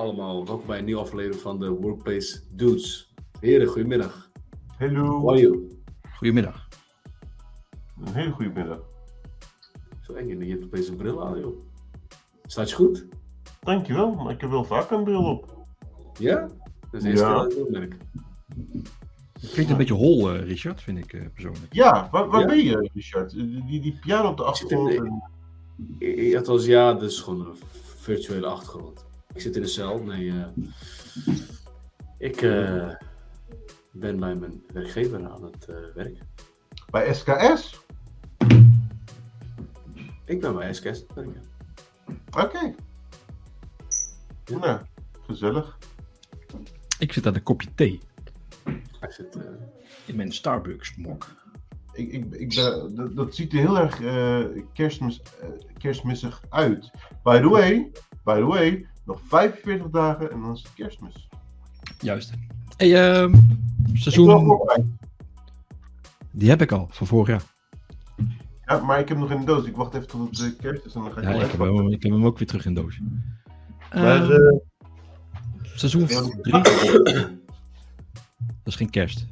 allemaal. Welkom bij een nieuwe aflevering van de Workplace Dudes. Heren, goedemiddag. Hallo. How are you? Goedemiddag. Een hele goede middag. Zo eng, je hebt opeens een bril aan, joh. Staat je goed? Dankjewel, maar ik heb wel vaak een bril op. Ja? Dat is Ja. dat ik merk. Het klinkt een beetje hol, eh, Richard, vind ik eh, persoonlijk. Ja, waar, waar Ja. ben je, Richard? Die, die, die piano op de in achtergrond. de- en- Je had als ja, is gewoon een virtuele achtergrond. Ik zit in een cel. Nee, eh, ik eh, ben bij mijn werkgever aan het eh, werken. Bij SKS? Ik ben bij SKS aan het werken. Oké. Ja. Nou, gezellig. Ik zit aan een kopje thee Hij zit, eh, in mijn Starbucks mok. Ik, ik, ik ben, dat, dat ziet er heel erg eh, kerstmis, kerstmissig uit. By the way, by the way, nog 45 dagen en dan is het kerstmis. Juist. Hey, ehm, seizoen, die heb ik al, van vorig jaar. Ja, maar ik heb nog in de doos. Ik wacht even tot het eh, kerst is en dan ga ik Ja, hem ik heb, hem, ik heb hem ook weer terug in doos. Maar, Ehm, eh, seizoen ja. 3. Dat is geen kerst.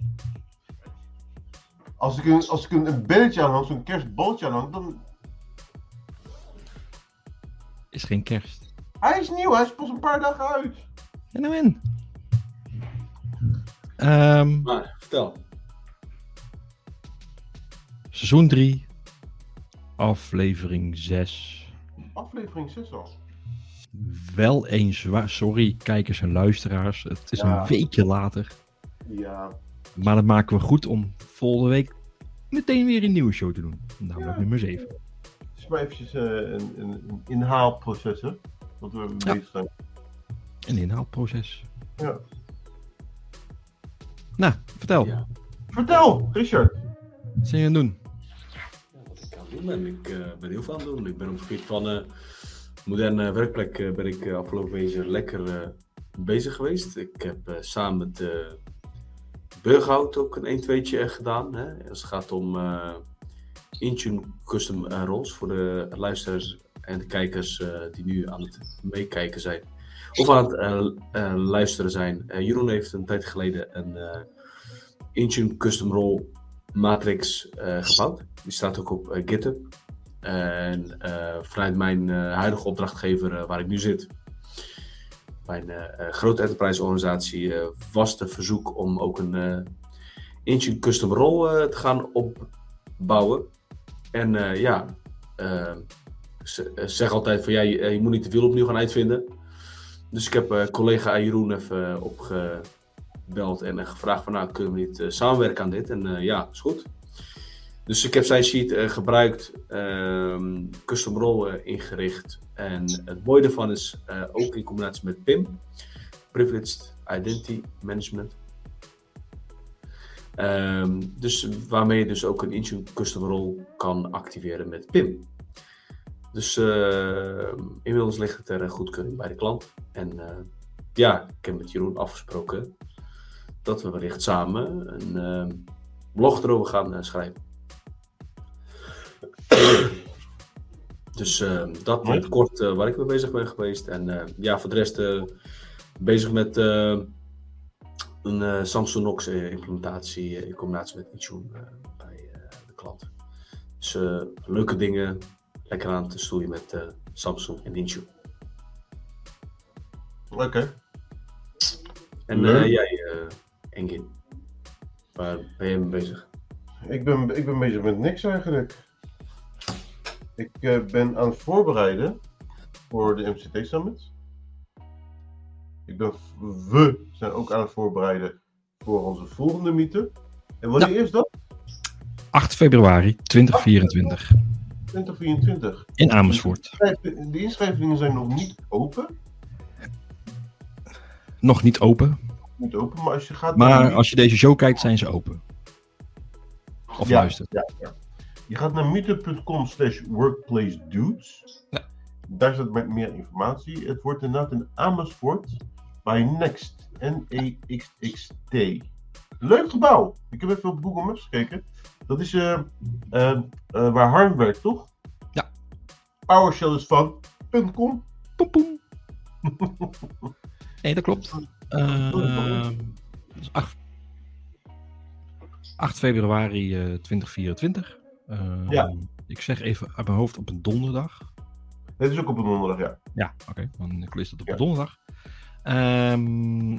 Als ik een, als ik een, een belletje aanhang, zo'n kerstbolletje aanhang, dan... Is geen kerst. Hij is nieuw, hij is pas een paar dagen uit. En nou in. Ehm, maar, vertel. seizoen 3. Aflevering 6. Aflevering 6 al. Wel eens waar. Sorry, kijkers en luisteraars. Het is Ja. een weekje later. Ja. Maar dat maken we goed om volgende week meteen weer een nieuwe show te doen. Namelijk Ja. nummer 7. Het is maar eventjes eh, een, een, een inhaalproces, hè. Wat we bezig zijn. Een inhaalproces. Ja. Nou, vertel. Ja. Vertel, Richard. Wat zijn je aan het doen? Ja, wat ik aan het doen ben. Ik eh, ben heel veel aan het doen. Ik ben op het gebied van eh moderne werkplek eh, ben ik afgelopen week lekker eh, bezig geweest. Ik heb eh, samen met uh, Burghout ook een 1-2'tje gedaan. Hè, als het gaat om eh, Intune Custom Roles voor de luisteraars en de kijkers eh, die nu aan het meekijken zijn. Of aan het eh, eh, luisteren zijn. Jeroen heeft een tijd geleden een Intune Custom Role Matrix gebouwd. Die staat ook op GitHub. En vanuit mijn huidige opdrachtgever waar ik nu zit, mijn grote enterprise organisatie, eh, was het verzoek om ook een eh Intune Custom Role te gaan opbouwen. En ja, eh, ze ze zeggen altijd van ja, je, eh, je moet niet te veel opnieuw gaan uitvinden. Dus ik heb eh, collega Jeroen even opgebeld en gevraagd van nou, kunnen we niet samenwerken aan dit? En ja, is goed. Dus ik heb zijn sheet gebruikt, ehm, custom role ingericht. En het mooie daarvan is ook in combinatie met PIM, Privileged Identity Management. Ehm, dus waarmee je dus ook een Intune custom role kan activeren met PIM. Dus eh, inmiddels ligt het ter goedkeuring bij de klant. En eh, ja, ik heb met Jeroen afgesproken dat we wellicht samen een eh, blog erover gaan eh, schrijven. Dus eh, dat het kort eh, waar ik mee bezig ben geweest. En eh, ja, voor de rest eh, bezig met eh, een eh, Samsung Knox eh, implementatie eh, in combinatie met Intune eh, bij eh, de klant. Dus eh, leuke dingen, lekker aan te stoeien met eh, Samsung en Intune. Oké. En eh, jij, eh Engin, waar ben je mee bezig? Ik ben, ik ben bezig met niks eigenlijk. Ik eh, ben aan het voorbereiden voor de MCT Summit. Ik ben, we zijn ook aan het voorbereiden voor onze volgende meetup. En wanneer is dat? 8 februari 2024 2024. in Amersfoort. De inschrijvingen zijn nog niet open. Nog niet open, Niet open, maar als je gaat. maar als je deze show kijkt, zijn ze open. Of Ja. luistert. Ja, ja. Je gaat naar meetup.com slash workplacedudes. Ja. Daar staat met meer informatie. Het wordt inderdaad in Amersfoort bij Next. N-E-X-X-T. Leuk gebouw. Ik heb even op Google Maps gekeken. Dat is eh, eh, eh, waar Harm werkt, toch? Ja. PowerShell is van .com. Poem, poem. Nee, dat klopt. Uh, dat is 8, 8 februari uh, 2024. Uh, Ja. Ik zeg even uit mijn hoofd op een donderdag. Het is ook op een donderdag, ja. Ja, oké. Dan is dat op Ja. een donderdag. Ehm,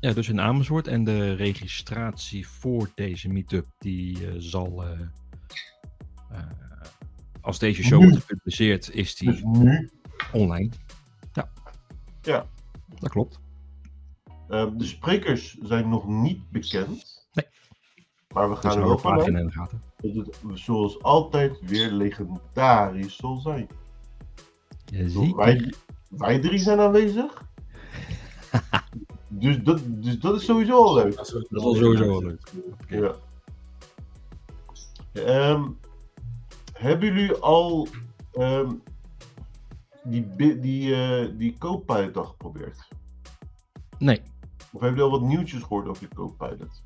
ja, dus in Amersfoort. En de registratie voor deze meetup, die eh, zal... eh, eh, als deze show wordt gepubliceerd, is die Dus nu. online. Ja. Ja. Dat klopt. Eh, de sprekers zijn nog niet bekend. Nee. Maar we gaan er wel vanuit in de gaten. dat het zoals altijd weer legendarisch zal zijn. Wij, wij drie zijn aanwezig. Dus, dat, dus dat is sowieso al leuk. Dat is, sowieso wel leuk. Ja. Ehm, hebben jullie al ehm, die, die, eh die Copilot al geprobeerd? Nee. Of hebben jullie al wat nieuwtjes gehoord over die Copilot?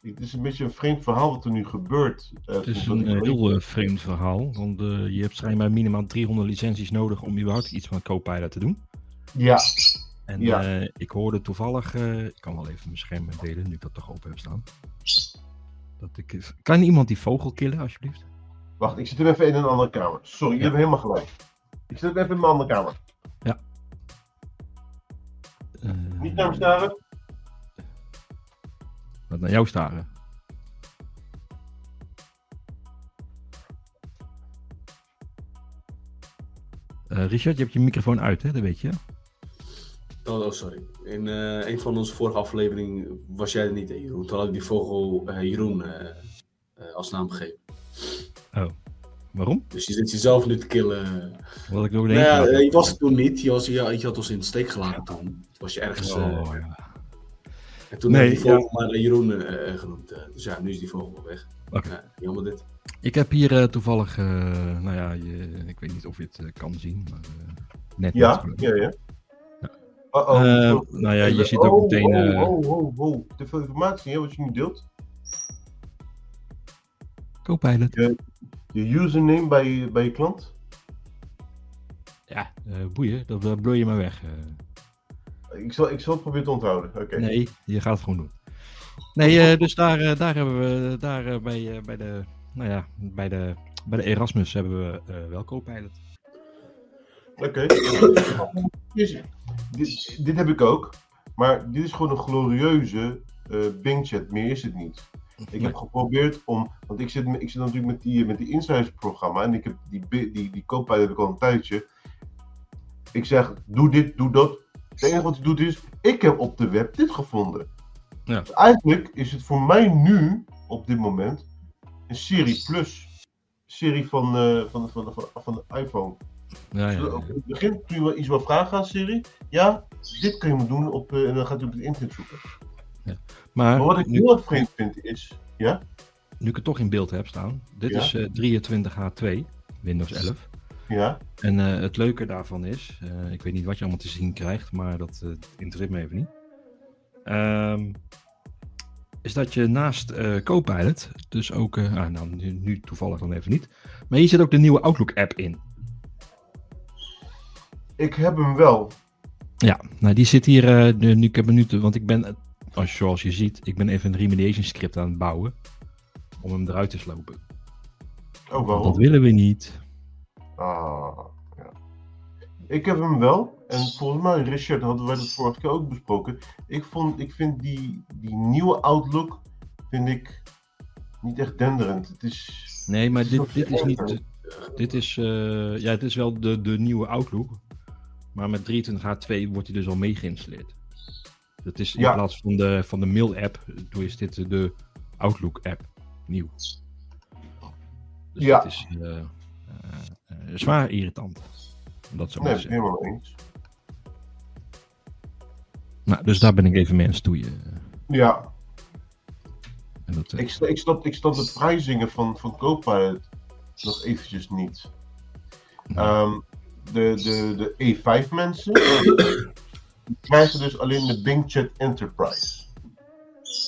Het is een beetje een vreemd verhaal wat er nu gebeurt. eh, Het is een heel eh, vreemd verhaal. Want eh, je hebt schijnbaar minimaal 300 licenties nodig om überhaupt iets van Copilot te doen. Ja, En Ja. eh, ik hoorde toevallig, eh, ik kan wel even mijn scherm delen nu ik dat toch open heb staan. Dat ik, kan iemand die vogel killen alsjeblieft? wacht, ik zit hem even in een andere kamer. Sorry, je Ja. hebt helemaal gelijk. Ik zit hem even in mijn andere kamer. Eh, Niet naar me staren. Wat naar jou staren. Richard, je hebt je microfoon uit, hè? Dat weet je. Oh, oh, sorry. In eh, een van onze vorige afleveringen was jij er niet, hè, Jeroen. Toen had ik die vogel eh, Jeroen eh, eh, als naam gegeven. Waarom? Dus je zit jezelf nu te killen. Wat ik ook Nou ja, je was er toen niet. Je, was, je, je had ons in de steek gelaten toen. Toen was je ergens... Oh, ja. en toen Nee, heb je die vogel maar Jeroen genoemd. dus ja, nu is die vogel wel weg. Oké. Ja, jammer dit. Ik heb hier eh, toevallig, eh, nou ja, je, ik weet niet of je het kan zien, maar net Ja, ik. ja, ja. Uh-oh. Eh, nou ja, je ziet ook oh, meteen. Oh, eh, oh, oh, oh. Te veel informatie, hè, wat je nu deelt. Copilot. Je username bij, je- bij je klant. Ja, eh, boeien, dat uh, bloei je maar weg. Ik zal, ik zal het proberen te onthouden. Oké. Nee, je gaat het gewoon doen. Nee, eh, dus daar, daar hebben we, daar bij, bij de, nou ja, bij de, bij de Erasmus hebben we eh, wel Copilot. Oké. Is- dit, dit heb ik ook. Maar dit is gewoon een glorieuze eh Bing chat. Meer is het niet. Ik Nee. heb geprobeerd om. Want ik zit, ik zit natuurlijk met die, met die. En ik heb die, die, die heb ik al een tijdje. Ik zeg, doe dit, doe dat. Het enige wat hij doet is, ik heb op de web dit gevonden. Ja. Dus eigenlijk is het voor mij nu, op dit moment, een Siri Plus. Serie van, eh, van, van, van, van de iPhone. Ja, ja, ja. Op het begin kun je wel iets wel vragen aan Siri. Ja, dit kun je doen op, eh, en dan gaat hij op het internet zoeken. Maar Maar wat ik nu, heel erg vreemd vind is, ja, nu ik het toch in beeld heb staan, dit Ja. is eh 23H2, Windows 11. ja, En eh, het leuke daarvan is, eh, ik weet niet wat je allemaal te zien krijgt, maar dat eh, interesseert me even niet. Ehm, is dat je naast eh Copilot, dus ook, eh, ah, nou, nu, nu toevallig dan even niet, maar hier zit ook de nieuwe Outlook app in. Ik heb hem wel. Ja, nou die zit hier, eh, nu, ik heb een minuut, want ik ben, als, zoals je ziet, ik ben even een remediation script aan het bouwen om hem eruit te slopen. Oh, waarom? dat willen we niet. Ah, ja. Ik heb hem wel. En volgens mij, Richard, hadden wij dat vorige keer ook besproken. Ik, vond, ik vind die, die nieuwe Outlook, vind ik niet echt denderend. Het is... Nee, maar dit, dit is niet. Dit is, eh, ja, het is wel de, de nieuwe Outlook. Maar met 23H2 wordt hij dus al mee geïnstalleerd. Dat is in Ja. plaats van de, van de mail-app, doe is dit de Outlook-app. Nieuw. Dus Ja. dat is eh, eh, eh, zwaar irritant. Dat zo Nee, helemaal eens. Nou, dus daar ben ik even mee aan het stoeien. Ja, En dat, ik, ik, snap, ik snap de prijzingen van, van Copilot nog eventjes niet. nou, Ehm, de, de, de E5 mensen die krijgen dus alleen de Bing Chat Enterprise.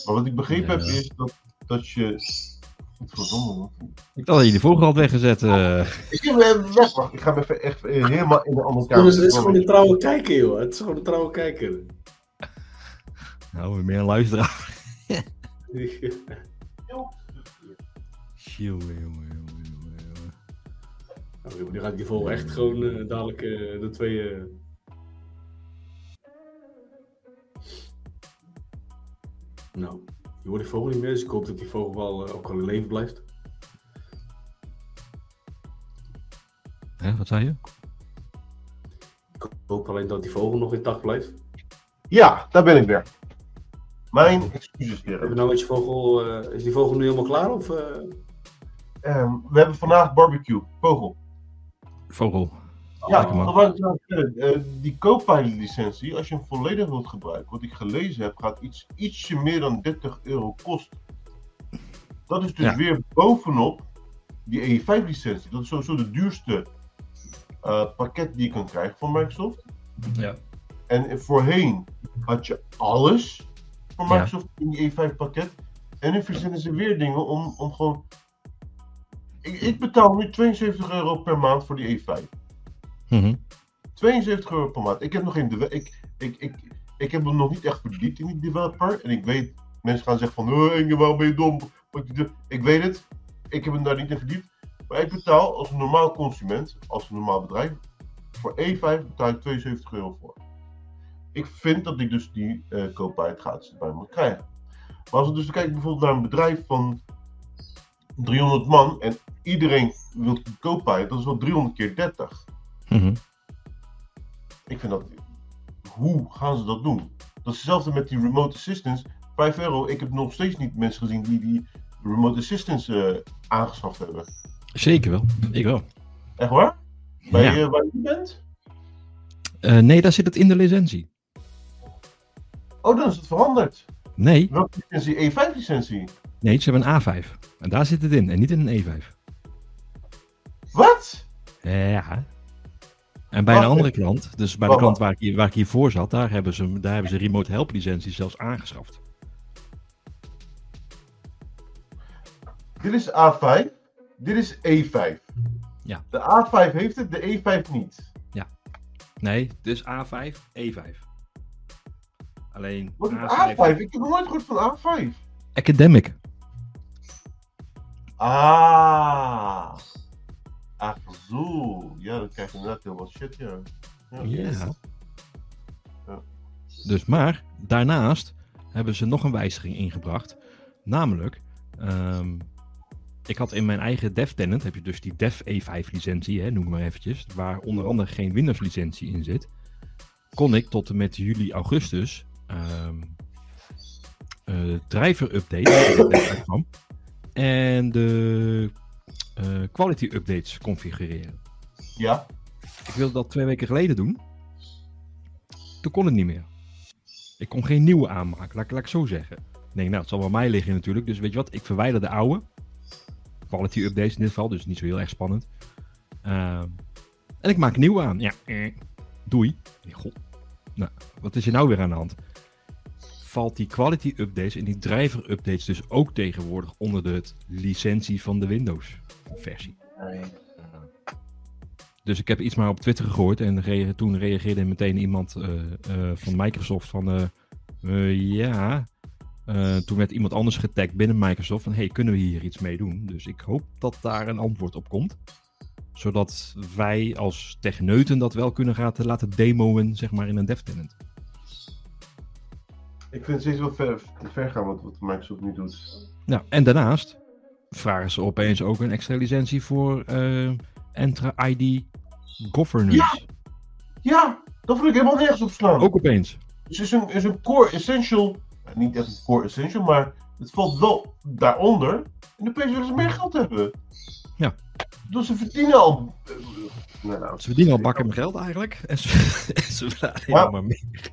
Maar wat ik begrepen Ja. heb is dat, dat je. Verdomme. ik dacht dat je de vorige had weggezet. eh. Ik heb hem weg. Wacht, ik ga hem even echt eh, helemaal in de andere kamer. dus het is gewoon een trouwe kijker, joh. Het is gewoon een trouwe kijker. Nou, meer een luisteraar. Jongen, jongen, jongen. Nou, die gaat die volgen echt gewoon eh, dadelijk eh, de twee. eh, Nou, je hoort die vogel niet meer, dus ik hoop dat die vogel wel ook al in leven blijft. Hè, wat zei je? Ik hoop alleen dat die vogel nog intact blijft. Ja, daar ben ik weer. Mijn excuses, Hebben heren. we nou met je vogel, eh, is die vogel nu helemaal klaar? Of, eh? Ehm, we hebben vandaag barbecue, vogel. Vogel. Ja, dat. Eh, die co-pilot licentie, als je hem volledig wilt gebruiken, wat ik gelezen heb, gaat iets, ietsje meer dan 30 euro kosten. Dat is dus Ja. weer bovenop die E5 licentie. Dat is sowieso de duurste eh, pakket die je kan krijgen van Microsoft. Ja. En voorheen had je alles van Ja. Microsoft in die E5 pakket. En nu verzinnen ze weer dingen om, om gewoon. Ik, ik betaal nu 72 euro per maand voor die E5. Mhm. 72 euro per maand. Ik heb nog geen. Ik, ik, ik, ik heb me nog niet echt verdiept in die developer. En ik weet, mensen gaan zeggen van. Oh, waarom ben je dom? Wat je doet." Ik weet het. Ik heb me daar niet in verdiept. Maar ik betaal als een normaal consument, als een normaal bedrijf. Voor E5 betaal ik 72 euro voor. Ik vind dat ik dus die eh Copilot gratis erbij moet krijgen. Maar als we dus kijken bijvoorbeeld naar een bedrijf van 300 man en iedereen wil Copilot, dat is wel 300 keer 30. Mhm. Ik vind dat. Hoe gaan ze dat doen? Dat is hetzelfde met die remote assistance. 5 euro. Ik heb nog steeds niet mensen gezien die die remote assistance eh, aangeschaft hebben. Zeker wel. Ik wel. Echt waar? Bij Ja. eh, waar je bent? Eh, nee, daar zit het in de licentie. Oh, dan is het veranderd. Nee, Welke licentie? E5 licentie. Nee, ze hebben een A5. En daar zit het in. En niet in een E5. Wat? Ja. En bij Wacht een andere klant, dus bij de klant waar ik, hier, waar ik hiervoor zat, daar hebben ze, daar hebben ze remote help licentie zelfs aangeschaft. Dit is A5. Dit is E5. Ja. De A5 heeft het, de E5 niet. Nee, dus A5, E5. Alleen Wat is A5, A5? Ik heb nooit gehoord van A5. Academic. Ah. Zo. Ja, dan krijg je inderdaad heel wat shit, ja. Ja. Ja. Dus maar, daarnaast hebben ze nog een wijziging ingebracht. Namelijk, ehm, ik had in mijn eigen dev tenant, heb je dus die dev E5 licentie, hè, noem maar eventjes, waar onder andere geen Windows licentie in zit. Kon ik tot en met juli, augustus ehm eh, driver er uitkwam, en de eh, quality updates configureren. Ja. Ik wilde dat twee weken geleden doen. Toen kon het niet meer. Ik kon geen nieuwe aanmaken, laat, ik- laat ik zo zeggen. Ik denk, nou, het zal wel mij liggen natuurlijk. Dus weet je wat, ik verwijder de oude. Quality updates in dit geval, dus niet zo heel erg spannend. Ehm, en ik maak nieuwe aan. Ja, eh, doei. Nee, God. Nou, wat is er nou weer aan de hand? Valt die quality updates en die driver updates dus ook tegenwoordig onder de licentie van de Windows versie? Dus ik heb iets maar op Twitter gegooid en toen reageerde meteen iemand eh, eh, van Microsoft van eh, ja. Toen werd iemand anders getagd binnen Microsoft van hey, kunnen we hier iets mee doen? Dus ik hoop dat daar een antwoord op komt. Zodat wij als techneuten dat wel kunnen gaan laten demoen, zeg maar, in een dev tenant. Ik vind het steeds wel ver, te ver gaan wat, wat Microsoft nu doet. Nou, en daarnaast vragen ze opeens ook een extra licentie voor eh Entra ID Governance. Ja! Ja, dat wil ik helemaal nergens op slaan. Ook opeens. Dus het is een, is een core essential. niet echt een core essential, maar het valt wel daaronder. En de willen ze meer geld hebben. Ja. Dus ze verdienen al. eh, nou, nou, Ze verdienen al bakken met geld eigenlijk. En ze, en ze vragen Ja. helemaal meer.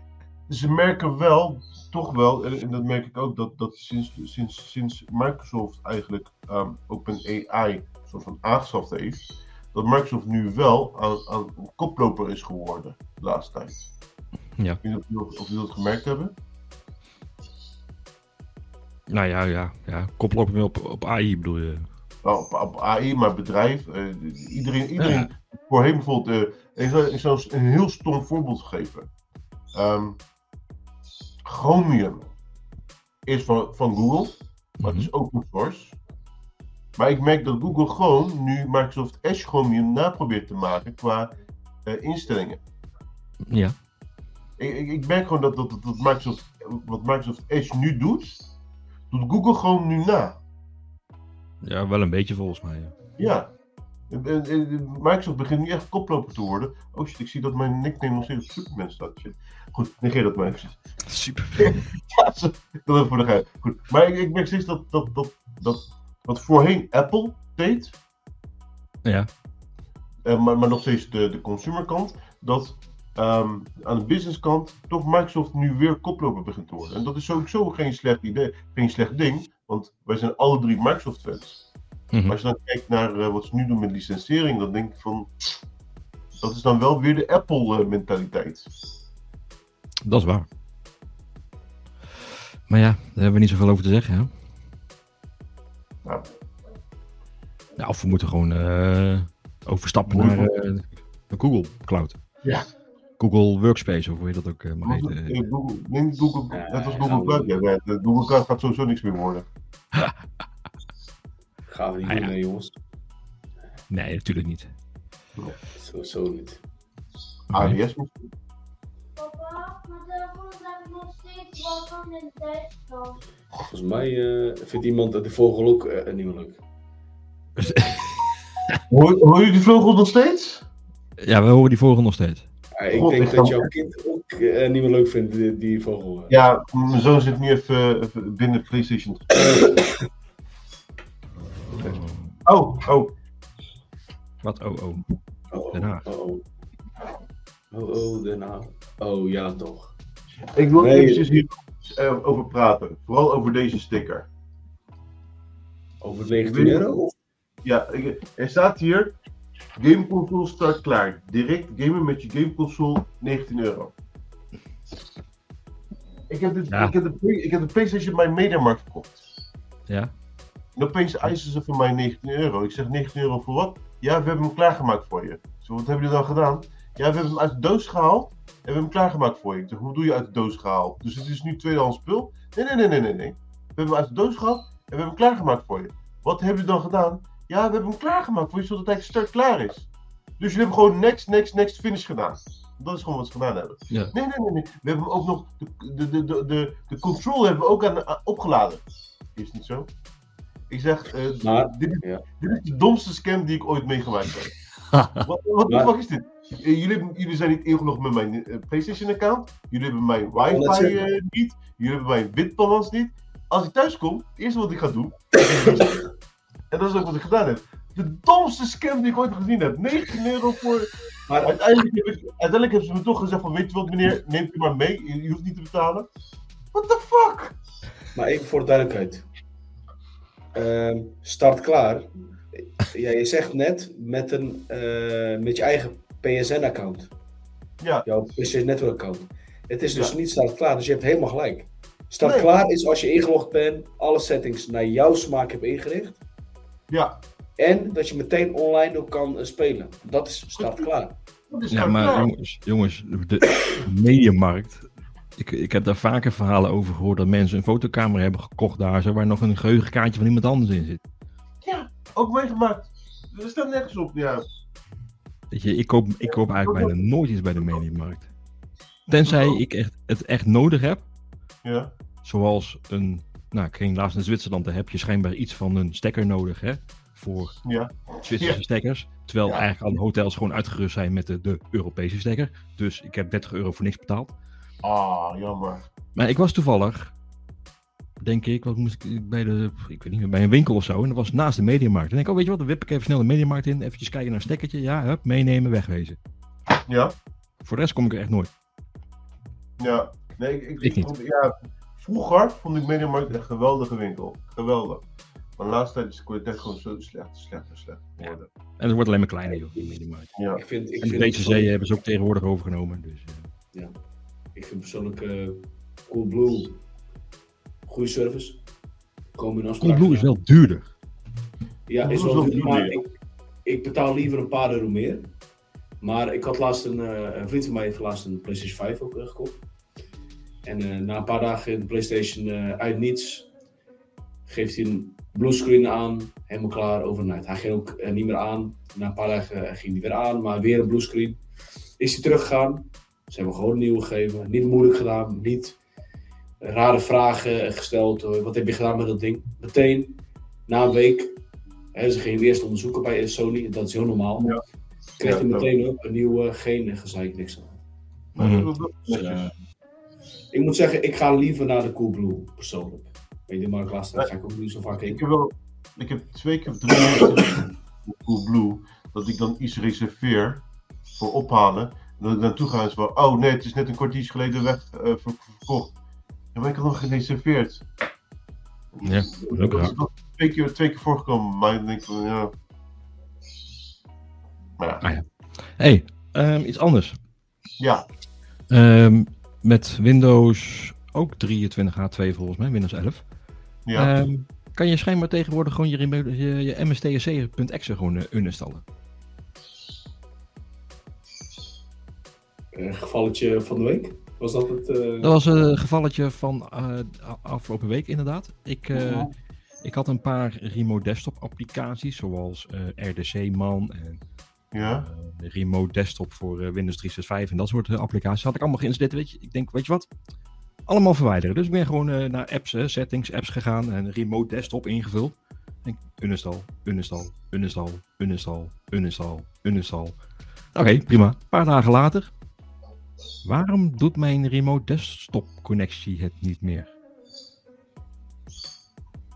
Ze merken wel, toch wel, en, en dat merk ik ook, dat, dat sinds, sinds, sinds Microsoft eigenlijk um, OpenAI een soort van aangeschaft heeft, dat Microsoft nu wel aan, aan een koploper is geworden de laatste tijd. Ja. Ik weet niet of jullie dat- of jullie dat gemerkt hebben. Nou ja, ja, ja. koploper op, op AI bedoel je. Nou, op, op AI, maar bedrijf. eh, iedereen, iedereen voorheen bijvoorbeeld. eh, ik zal een heel stom voorbeeld geven. Ehm, Chromium is van, van Google, maar het is open source. Maar ik merk dat Google gewoon nu Microsoft Edge Chromium na probeert te maken qua eh, instellingen. Ja. Ik, ik, ik merk gewoon dat, dat, dat, Microsoft, wat Microsoft Edge nu doet, doet Google gewoon nu na. ja, wel een beetje volgens mij. Ja. Ja. En- en- en Microsoft begint nu echt koploper te worden. Oh shit, ik zie dat mijn nickname nog steeds op Superman staat. Shit. Goed, negeer dat maar eventjes. Super. Ja, dat even voor de gein. Goed, maar ik, ik merk steeds dat, dat, dat, dat wat voorheen Apple deed, Ja. eh, maar, maar nog steeds de, de consumerkant, dat ehm, aan de businesskant toch Microsoft nu weer koploper begint te worden. En dat is sowieso geen slecht idee, geen slecht ding, want wij zijn alle drie Microsoft fans. Mhm. Maar als je dan kijkt naar eh, wat ze nu doen met licentiëring, dan denk ik van, dat is dan wel weer de Apple eh, mentaliteit. Dat is waar. Maar ja, daar hebben we niet zoveel over te zeggen, hè? Nou. Ja, of we moeten gewoon eh, overstappen Google. naar de Google Cloud. Ja. Google Workspace, of hoe je dat ook mag Google, heten. Google, nee, Google, net als Google. Cloud. Ja, Google Cloud gaat sowieso niks meer worden. Gaan we niet Ah, doen, ja. hè, jongens. Nee, natuurlijk niet. Sowieso niet. AWS misschien. Papa, maar daarvoor zijn we nog steeds wel van in Duitsland. Volgens mij eh, vindt iemand de vogel ook niet meer leuk. Hoor, hoor je die vleugel nog steeds? Ja, we horen die vorige nog steeds. Ik God, denk ik dat jouw kind ook eh, niet meer leuk vindt, die, die vogel. eh. Ja, mijn zoon zit nu even, even binnen PlayStation. Oh, oh. Wat? Oh, oh. Oh, oh, Den Haag. Oh, oh. Oh, Den Haag. Oh, ja toch. Ik wil Nee. eventjes hier eh, over praten. Vooral over deze sticker. Over 19 euro? Ja, ik- er staat hier. Gameconsole start klaar. Direct gamen met je gameconsole 19 euro. Ik heb, dit, Ja. ik, heb de, ik heb de PlayStation bij Mediamarkt verkocht. Ja? En opeens eisen ze van mij 19 euro. Ik zeg 19 euro voor wat? Ja, we hebben hem klaargemaakt voor je. Zo, wat hebben jullie dan gedaan? Ja, we hebben hem uit de doos gehaald en we hebben hem klaargemaakt voor je. Ik zeg, hoe doe je uit de doos gehaald? Dus het is nu tweedehands spul? Nee, nee, nee, nee, nee, nee. We hebben hem uit de doos gehaald en we hebben hem klaargemaakt voor je. Wat hebben jullie dan gedaan? Ja, we hebben hem klaargemaakt voor je, zodat hij start klaar is. Dus jullie hebben gewoon next, next, next, finish gedaan. Dat is gewoon wat ze gedaan hebben. Ja. Nee, nee, nee, nee. We hebben hem ook nog, de, de, de, de, de, de control hebben we ook aan, aan- opgeladen. Is niet zo? Ik zeg, eh, Maar- dit, ja. dit is de domste scam die ik ooit meegemaakt heb. Wat, wat de Maar- fuck is dit? Eh, jullie, hebben- jullie zijn niet ingelogd met mijn eh, PlayStation-account. Jullie hebben mijn wifi niet. Jullie hebben mijn bitbalans niet. Als ik thuis kom, het eerste wat ik ga doen. en dat is ook wat ik gedaan heb. De domste scam die ik ooit gezien heb. 19 euro voor. Maar Uiteindelijk, heb ik, uiteindelijk hebben ze me toch gezegd: van, Weet je wat, meneer, neemt u maar mee. Je, je hoeft niet te betalen. What the fuck? Maar even voor de duidelijkheid. Ehm, start klaar. Ja, je zegt net met, een, eh, met je eigen PSN-account. Ja. Jouw PlayStation Network-account. Het is dus Ja. niet start klaar, dus je hebt helemaal gelijk. Start Nee. klaar is als je ingelogd bent, alle settings naar jouw smaak hebt ingericht. Ja, En dat je meteen online ook kan eh, spelen. Dat is start klaar. dat is Ja, maar klaar. jongens, jongens de mediamarkt. Ik, ik heb daar vaker verhalen over gehoord dat mensen een fotocamera hebben gekocht daar, zo, waar nog een geheugenkaartje van iemand anders in zit. Ja, ook meegemaakt. Er staat nergens op. Ja, Weet je, ik koop, ik koop eigenlijk bijna nooit iets bij de mediamarkt. Tenzij ik echt, het echt nodig heb. ja. Zoals een, nou ik ging laatst naar Zwitserland, daar heb je schijnbaar iets van een stekker nodig hè, voor ja. Zwitserse Ja. stekkers. Terwijl Ja. eigenlijk alle hotels gewoon uitgerust zijn met de, de Europese stekker. Dus ik heb 30 euro voor niks betaald. Ah, jammer. Maar ik was toevallig, denk ik, wat moest ik bij de, ik weet niet meer, bij een winkel of zo. En dat was naast de mediamarkt. En denk ik, oh weet je wat, dan wip ik even snel de mediamarkt in. Eventjes kijken naar een stekkertje. Ja, hup, meenemen, wegwezen. Ja, Voor de rest kom ik er echt nooit. ja. Nee, ik, ik, Ik niet. vond- ja, vroeger vond ik Mediamarkt echt een geweldige winkel. Geweldig. Maar de laatste tijd is de kwaliteit gewoon zo slecht, slecht, slecht geworden. En het wordt alleen maar kleiner, joh, die mediamarkt. Ja. Ik vind, ik En de vind DCC hebben ze ook tegenwoordig overgenomen. Dus, eh, Ik vind persoonlijk eh Coolblue goede service. Komen in afspraak. Coolblue is wel duurder. Ja, is wel is duur, wel maar ik, ik betaal liever een paar euro meer. Maar ik had laatst een, eh, een vriend van mij heeft laatst een PlayStation 5 ook eh, gekocht. En eh, na een paar dagen in de PlayStation eh, uit niets geeft hij een bluescreen aan, helemaal klaar overnight. Hij ging ook niet meer aan. Na een paar dagen ging hij weer aan, maar weer een bluescreen. Is hij teruggegaan? Ze hebben gewoon een nieuwe gegeven. Niet moeilijk gedaan, niet rare vragen gesteld. Eh, Wat heb je gedaan met dat ding? Meteen, na een week, hè, ze gingen eerst onderzoeken bij Sony, dat is heel normaal. Ja. Kreeg Ja, hij meteen ook een nieuwe, geen gezeik, niks aan. Maar Mhm. Dus, eh, ik moet zeggen, ik ga liever naar de Coolblue, persoonlijk. Weet je, maar ik laatst ga ik ook niet zo vaak Ik heen. heb wel, ik heb twee keer of drie keer Coolblue, dat ik dan iets reserveer voor ophalen. Dat ik dan toe ga en oh nee, het is net een kwartier geleden weg eh, ver- verkocht. Ja, maar ik had nog gereserveerd. Ja, ook dat is nog twee keer, twee keer voorgekomen, maar dan denk ik van, ja. Maar ja, Ah ja. hey, ehm, iets anders. ja. Ehm, met Windows ook 23H2 volgens mij, Windows 11. ja. Ehm, kan je schijnbaar tegenwoordig gewoon je, je, je mstsc.exe gewoon uninstallen. Gevalletje van de week? Was dat het? eh, Dat was een gevalletje van eh, afgelopen week inderdaad. Ik, eh, Ja. ik had een paar remote desktop applicaties zoals eh, RDC Man en ja. eh, remote desktop voor eh, Windows 365 en dat soort eh, applicaties. Had ik allemaal geïnstalleerd. Weet je, ik denk, weet je wat? Allemaal verwijderen. Dus ik ben gewoon eh, naar apps, eh, settings, apps gegaan en remote desktop ingevuld. En uninstall, uninstall, uninstall, uninstall, uninstall, uninstall. Oké, prima. Een paar dagen later. Waarom doet mijn remote desktop connectie het niet meer?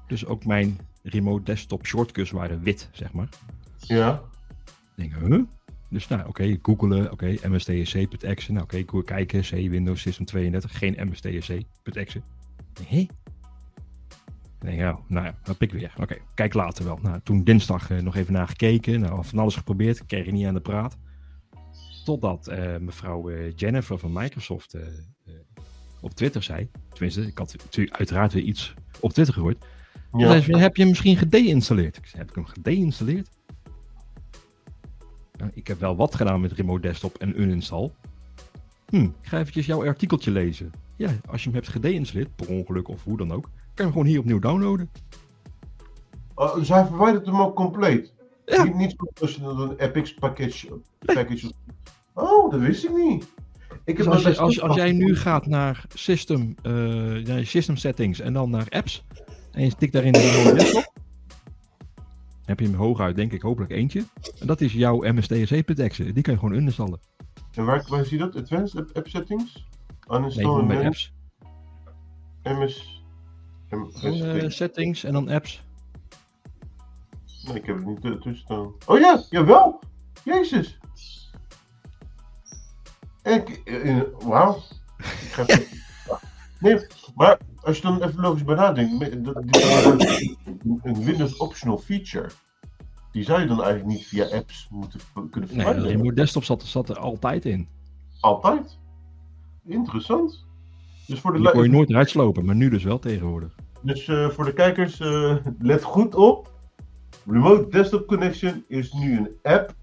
Dus ook mijn remote desktop shortcuts waren wit, zeg maar. ja. Ik denk, huh? Dus nou, oké, googelen, oké, mstsc.exe. Nou, oké, Google kijken, C, Windows System 32, geen mstsc.exe. Hé? Ik denk, ja, nou ja, dat pik weer. Oké, kijk later wel. Nou, toen dinsdag eh, nog even naar gekeken, nou, van alles geprobeerd, kreeg je niet aan de praat. Totdat eh, mevrouw eh, Jennifer van Microsoft eh, op Twitter zei, tenminste, ik had natuurlijk uiteraard weer iets op Twitter gehoord. ja. Zei ze, heb je hem misschien gedeinstalleerd? Ik zei, heb ik hem gedeinstalleerd? Nou, ik heb wel wat gedaan met remote desktop en uninstall. Hm, ik ga eventjes jouw artikeltje lezen. Ja, als je hem hebt gedeinstalleerd, per ongeluk of hoe dan ook, kan je hem gewoon hier opnieuw downloaden. Hij verwijdert hem ook compleet. Ja. Niet, niet als dan een Epix package, package. Oh, dat wist ik niet. Ik Dus heb als, je, bij als, als jij nu gaat naar system, eh, naar je system settings en dan naar apps, en je tikt daarin de desktop, heb je hem hooguit, denk ik, hopelijk eentje. En dat is jouw mstsc.exe. Die kan je gewoon uninstallen. En waar, waar zie je dat? Advanced app, settings? Nee, Uninstall manage apps. MS. M- Gewoon, eh, settings en dan apps. Nee, ik heb het niet tussen staan. Oh ja, jawel! Jezus! Ik, wauw. Even- Nee, maar als je dan even logisch bij nadenkt, me- dat, die, een Windows optional feature, die zou je dan eigenlijk niet via apps moeten kunnen Nee, de verwijderen. remote desktop zat, zat er altijd in. Altijd. Interessant. Dus voor de, Die kon je nooit eruit slopen, maar nu dus wel tegenwoordig. dus, eh, voor de kijkers, eh, let goed op. Remote Desktop Connection is nu een app.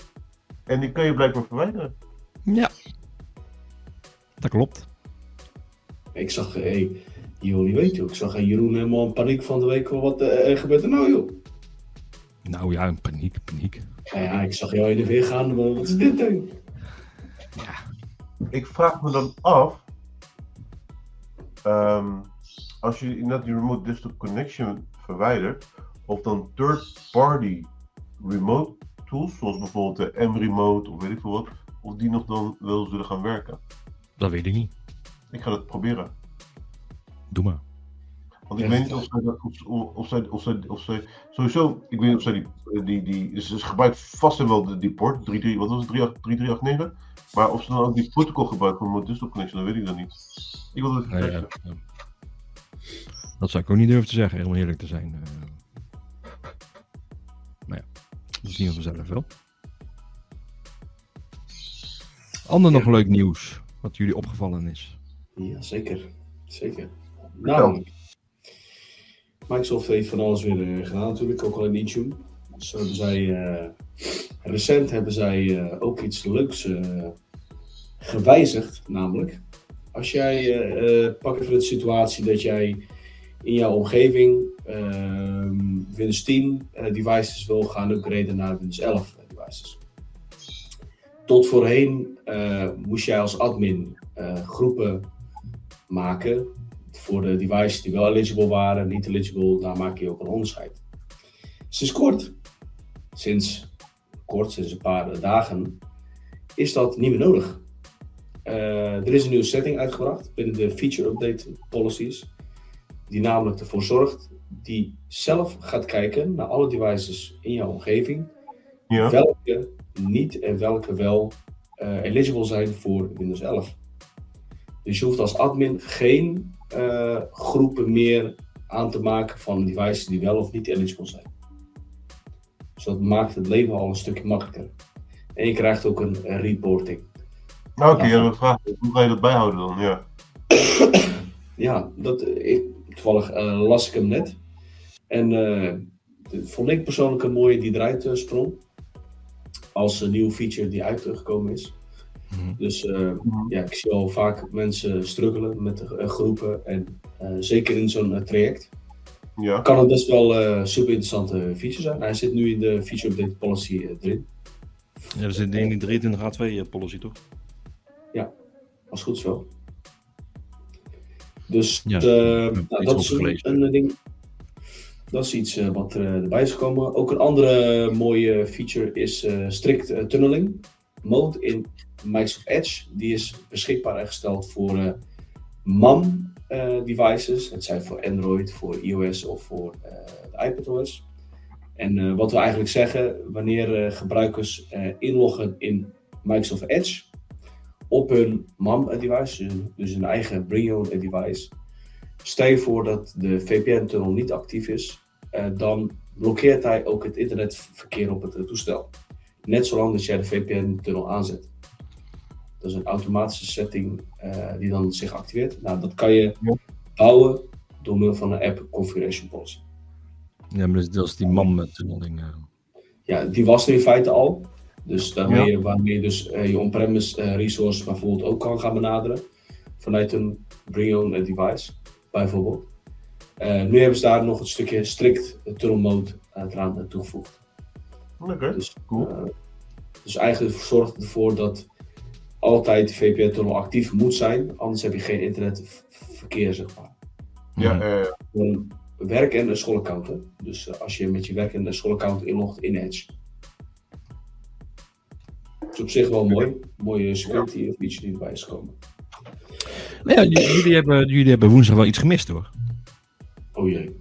En die kan je blijkbaar verwijderen. Ja. Dat klopt. Ik zag, hé, hey, jullie weet joh, ik zag Jeroen helemaal in paniek van de week. Wat eh, er gebeurt er nou joh? Nou ja, een paniek, paniek. Ja, ja, ik zag jou in de weer gaan, maar wat is dit dan? Ik vraag me dan af. ehm, als je inderdaad die Remote Desktop Connection verwijdert. Of dan third-party remote tools, zoals bijvoorbeeld de M-Remote of weet ik veel wat. Of die nog dan wel zullen gaan werken. Dat weet ik niet. Ik ga dat proberen. Doe maar. Want ik Ja, weet niet of zij, dat- of, of, zij, of zij, of zij, sowieso, ik weet niet of zij die, die, die ze gebruikt vast en wel de, die port, 33, wat was het, 38 3389, maar of ze dan ook die protocol gebruiken voor Remote Desktop Connection, dat weet ik dan niet. Ik wil dat even Nou ja. Dat zou ik ook niet durven te zeggen, helemaal eerlijk te zijn. Dat is niet vanzelf wel. Ander nog leuk nieuws, wat jullie opgevallen is. Ja, zeker. Zeker. Namelijk, Microsoft heeft van alles weer eh, gedaan natuurlijk, ook al in Intune. Zo hebben zij, eh, recent hebben zij eh, ook iets leuks gewijzigd, namelijk Als jij, pak even de situatie dat jij in jouw omgeving ehm, Windows 10 eh, devices wil gaan upgraden naar Windows 11 devices. Tot voorheen eh, moest jij als admin eh, groepen maken voor de devices die wel eligible waren, niet eligible, daar maak je ook een onderscheid. Sinds kort, sinds kort, sinds een paar dagen, is dat niet meer nodig. Eh, er is een nieuwe setting uitgebracht binnen de feature update policies, die namelijk ervoor zorgt die zelf gaat kijken naar alle devices in jouw omgeving, Ja. welke niet en welke wel eh, eligible zijn voor Windows 11. Dus je hoeft als admin geen eh, groepen meer aan te maken van devices die wel of niet eligible zijn. Dus dat maakt het leven al een stukje makkelijker. En je krijgt ook een, een reporting. Nou, Oké, ja, dat vraag. Hoe ga je dat bijhouden dan? Ja. Ja, dat, eh, ik, toevallig eh, las ik hem net. En eh, vond ik persoonlijk een mooie die eruit eh, sprong. Als een nieuwe feature die uitgekomen is. Mhm. Dus eh, ja, ik zie al vaak mensen struggelen met de groepen. En eh, zeker in zo'n traject Ja. kan het best wel eh super interessante feature zijn. Hij zit nu in de feature update policy erin. Ja, dat zit in die 23H2 eh, policy toch? Als het goed is wel. Dus Ja, eh, nou, dat is een, een ding. Dat is iets eh, wat er eh, erbij is gekomen. Ook een andere mooie feature is eh, strict eh, tunneling mode in Microsoft Edge. Die is beschikbaar en gesteld voor eh MAM eh, devices. Het zijn voor Android, voor iOS of voor eh de iPadOS. En eh, wat we eigenlijk zeggen, wanneer eh, gebruikers eh, inloggen in Microsoft Edge op hun MAM-device, dus- een eigen Bring Your Own device. Stel je voor dat de VPN-tunnel niet actief is, eh, dan blokkeert hij ook het internetverkeer op het eh, toestel. Net zolang dat jij de VPN-tunnel aanzet. Dat is een automatische setting eh, die dan zich activeert. Nou, dat kan je Ja. bouwen door middel van een app configuration policy. Ja, maar dat is, dat is die MAM-tunneling. Ja, die was er in feite al. Dus daarmee, Ja. waarmee je dus eh, je on-premise eh, resource bijvoorbeeld ook kan gaan benaderen. Vanuit een bring your own device, bijvoorbeeld. Eh, nu hebben ze daar nog een stukje strict eh, tunnel mode eraan eh, toegevoegd. Oké, Dus, cool. dus eigenlijk zorgt het ervoor dat altijd de VPN-tunnel actief moet zijn. Anders heb je geen internetverkeer, zeg maar. Ja, Voor een werk- en een schoolaccount. Dus als je met je werk- en een schoolaccount inlogt in Edge. Is op zich wel mooi. Mooie security feature die erbij is gekomen. Nou ja, jullie, hebben, jullie hebben woensdag wel iets gemist hoor. Oh jee.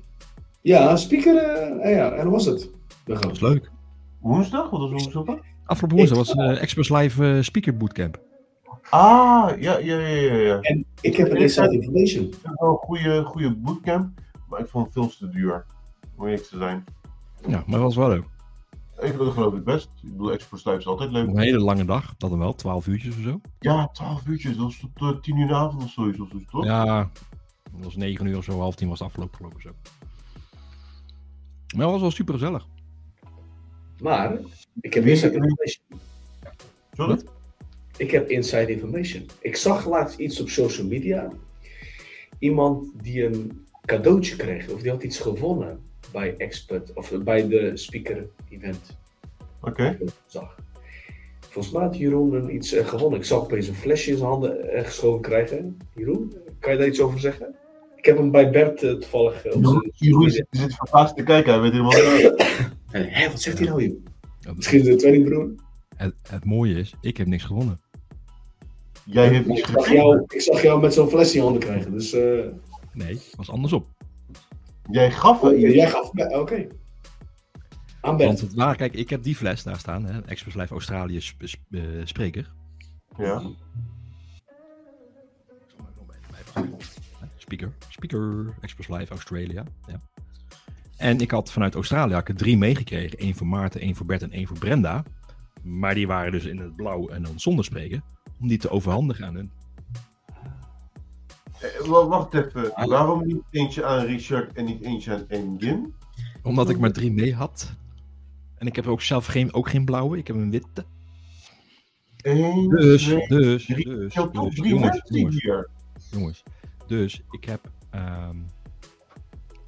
Ja, speaker. eh, ja, en was het? We gaan. Dat was leuk. woensdag? Wat was woensdag? Afgelopen woensdag was eh Express Live Speaker Bootcamp. Ah, ja, ja, ja, ja. ja. En ik heb een inside information. Het is wel een goede, goede bootcamp, maar ik vond het veel te duur. Om eerlijk te zijn. Ja, maar dat was wel leuk. Ik dat geloof ik best. Ik bedoel, Express Live is altijd leuk. Een hele lange dag, dat dan wel, 12 uurtjes of zo. Ja, 12 uurtjes, dat is tot eh, 10 uur de avond of zoiets, of toch? Ja, dat was 9 uur of zo, half tien was het afgelopen geloof ik zo. Maar dat was wel super gezellig. Maar ik heb inside information. Sorry? Ik heb inside information. Ik zag laatst iets op social media. Iemand die een cadeautje kreeg, of die had iets gewonnen bij Expert, of bij de speaker event. Oké. Zag. Volgens mij had Jeroen een iets eh, gewonnen. Ik zag opeens een flesje in zijn handen eh, geschoven krijgen. Jeroen, kan je daar iets over zeggen? Ik heb hem bij Bert eh, toevallig op zijn- Jeroen zit, zit verbaasd te kijken, hij weet helemaal niet. Hé, wat zegt hij nou, joh? Het, Misschien is het een tweelingbroer? het, het mooie is, ik heb niks gewonnen. Jij hebt iets Ik zag, gegeven. jou, ik zag jou met zo'n flesje in je handen krijgen. Dus eh, Nee, het was andersom. Jij gaf oh, iets. jij gaf. Oké. Want waar, kijk, ik heb die fles daar staan, hè, Express Live Australië sp- sp- eh, spreker. Ja. Speaker, speaker, Express Live Australia. Ja. En ik had vanuit Australië had ik er drie meegekregen. Eén voor Maarten, één voor Bert en één voor Brenda. Maar die waren dus in het blauw en dan zonder spreker. Om die te overhandigen aan hun. Eh, wa- wacht even, waarom niet eentje aan Richard en niet eentje aan Engin? Omdat ik maar drie mee had. En ik heb ook zelf geen, ook geen blauwe, ik heb een witte. Eén, Dus, twee, dus, drie. dus, dus, drie jongens, jongens. hier. jongens. Dus ik heb ehm,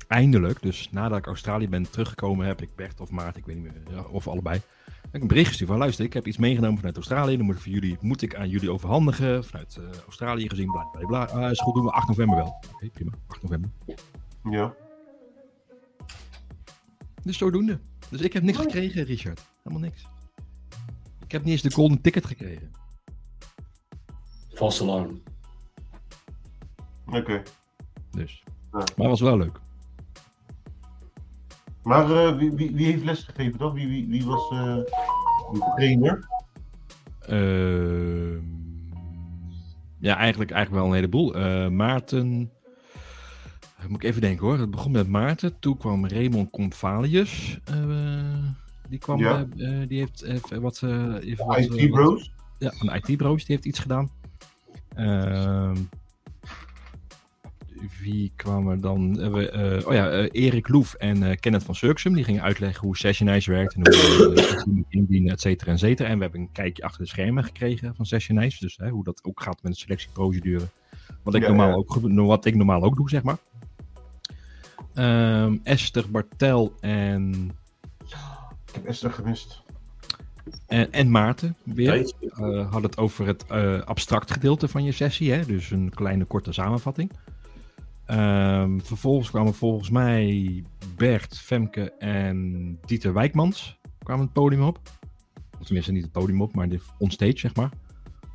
eindelijk, dus nadat ik Australië ben teruggekomen, heb ik Bert of Maart, ik weet niet meer, of allebei, heb ik een bericht gestuurd van luister, ik heb iets meegenomen vanuit Australië, dan moet ik, voor jullie, moet ik aan jullie overhandigen, vanuit eh, Australië gezien, bla bla bla. Ah, is goed, doen we 8 november wel. Oké, prima, 8 november. Ja. Dus zodoende. Dus ik heb niks gekregen, Richard. Helemaal niks. Ik heb niet eens de golden ticket gekregen. Vast alarm. Oké. Dus. Ja. Maar het was wel leuk. Maar eh, wie, wie, wie heeft lesgegeven dan? Wie, wie, wie was eh, de trainer? Ehm, ja, eigenlijk, eigenlijk wel een heleboel. Eh, Maarten. Moet ik even denken hoor. Het begon met Maarten. Toen kwam Raymond Compvalius. eh, die kwam. Ja. eh, eh, die heeft even wat. even wat, eh, IT wat- Bros? Ja, van IT-bro's, die heeft iets gedaan. Ehm, wie kwam er dan? We, oh ja, Erik Loef en Kenneth van Surksum. Die gingen uitleggen hoe Sessionize werkt en hoe je indienen, et cetera, et cetera. En we hebben een kijkje achter de schermen gekregen van Sessionize. Dus hè, hoe dat ook gaat met de selectieprocedure. Wat ik, Ja, normaal ja. Ook, wat ik normaal ook doe, zeg maar. Ehm, Esther Bartel en, Ik heb Esther gemist. en, en Maarten weer. Eh had het over het eh, abstract gedeelte van je sessie. Hè? Dus een kleine korte samenvatting. Ehm, vervolgens kwamen volgens mij Bert, Femke en Dieter Wijkmans kwamen het podium op. Of tenminste niet het podium op, maar de onstage zeg maar.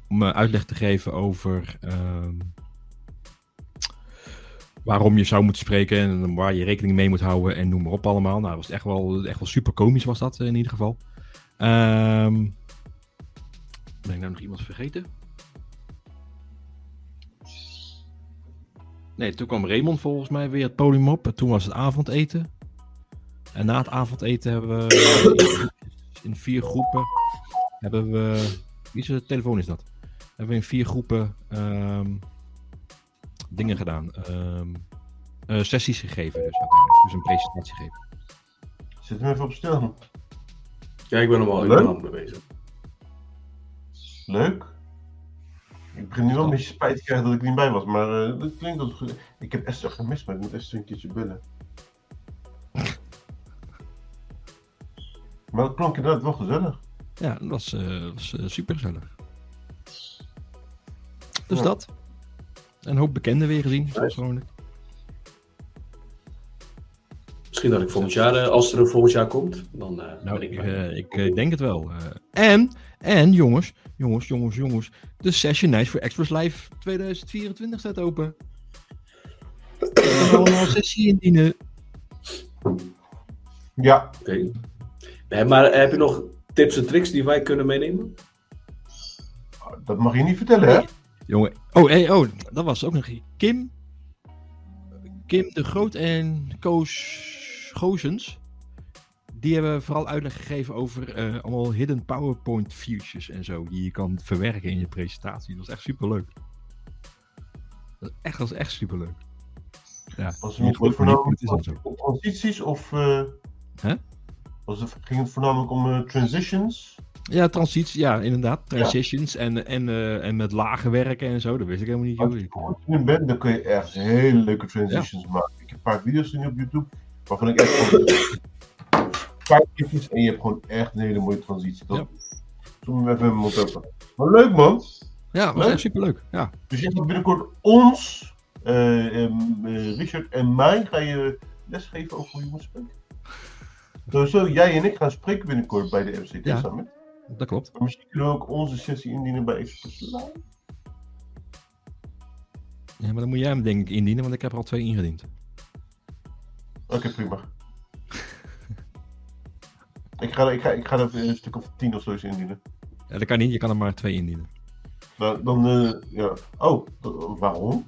Om eh, uitleg te geven over ehm, waarom je zou moeten spreken en waar je rekening mee moet houden en noem maar op allemaal. Nou, was echt wel, echt wel super komisch was dat eh, in ieder geval. Ehm ben ik nou nog iemand vergeten? Nee, toen kwam Raymond volgens mij weer het podium op. En toen was het avondeten. En na het avondeten hebben we in vier groepen hebben we. Wie telefoon is dat? Hebben we in vier groepen ehm, dingen gedaan. Ehm, eh, sessies gegeven, dus uiteindelijk. Dus een presentatie gegeven. Zet hem even op stil. Ja, ik ben er wel ik Leuk. ben er al mee bezig. Leuk. Ik begin nu wel een beetje spijt te krijgen dat ik niet bij was, maar eh, dat klinkt als goed. Ik heb Esther gemist, maar ik moet Esther een keertje bellen. Maar dat klonk inderdaad wel gezellig. Ja, dat was, eh was super gezellig. Dus Ja. dat. Een hoop bekenden weer gezien, zoals gewoonlijk. Misschien dat ik volgend jaar, eh, als er een volgend jaar komt, dan eh, Nou, ben ik ik, eh, ik denk het wel. eh. en, en jongens, jongens, jongens, jongens. De Session Nice voor Express Live 2024 staat open. We kunnen allemaal een sessie indienen. Ja, Oké. Nee, maar heb je nog tips en tricks die wij kunnen meenemen? dat mag je niet vertellen, hè? Jongen, oh, hey, oh, dat was ook nog Kim. Kim de Groot en Koos Goosens. Die hebben vooral uitleg gegeven over eh, allemaal hidden PowerPoint features en zo. Die je kan verwerken in je presentatie. Dat was echt super leuk. Dat, echt, dat was echt super leuk. Ja, Was niet het goed, niet voornamelijk om transities of eh, Hè? was het, ging het voornamelijk om eh, transitions? Ja, transities, ja, inderdaad. Transitions en, en, eh, en met lage werken en zo. Dat wist ik helemaal niet. Als je goed in bent, dan kun je echt hele leuke transitions maken. Ik heb een paar video's gezien op YouTube waarvan ik echt vijf klikjes en je hebt gewoon echt een hele mooie transitie. Dat hem even mijn mond open. Maar leuk man. Ja, dat was Leuk. echt super leuk. Ja. Dus je gaat binnenkort ons, eh, eh, Richard en mij, ga je lesgeven over hoe je moet spreken. Sowieso, jij en ik gaan spreken binnenkort bij de MCT Ja. Summit. Dat klopt. Misschien kunnen we ook onze sessie indienen bij Live. Ja, maar dan moet jij hem denk ik indienen, want ik heb er al twee ingediend. Oké, prima. ik, ga, ik, ga, ik ga er een stuk of tien of zo eens indienen. Ja, dat kan niet, je kan er maar twee indienen. Nou, dan, eh, ja. Oh, waarom?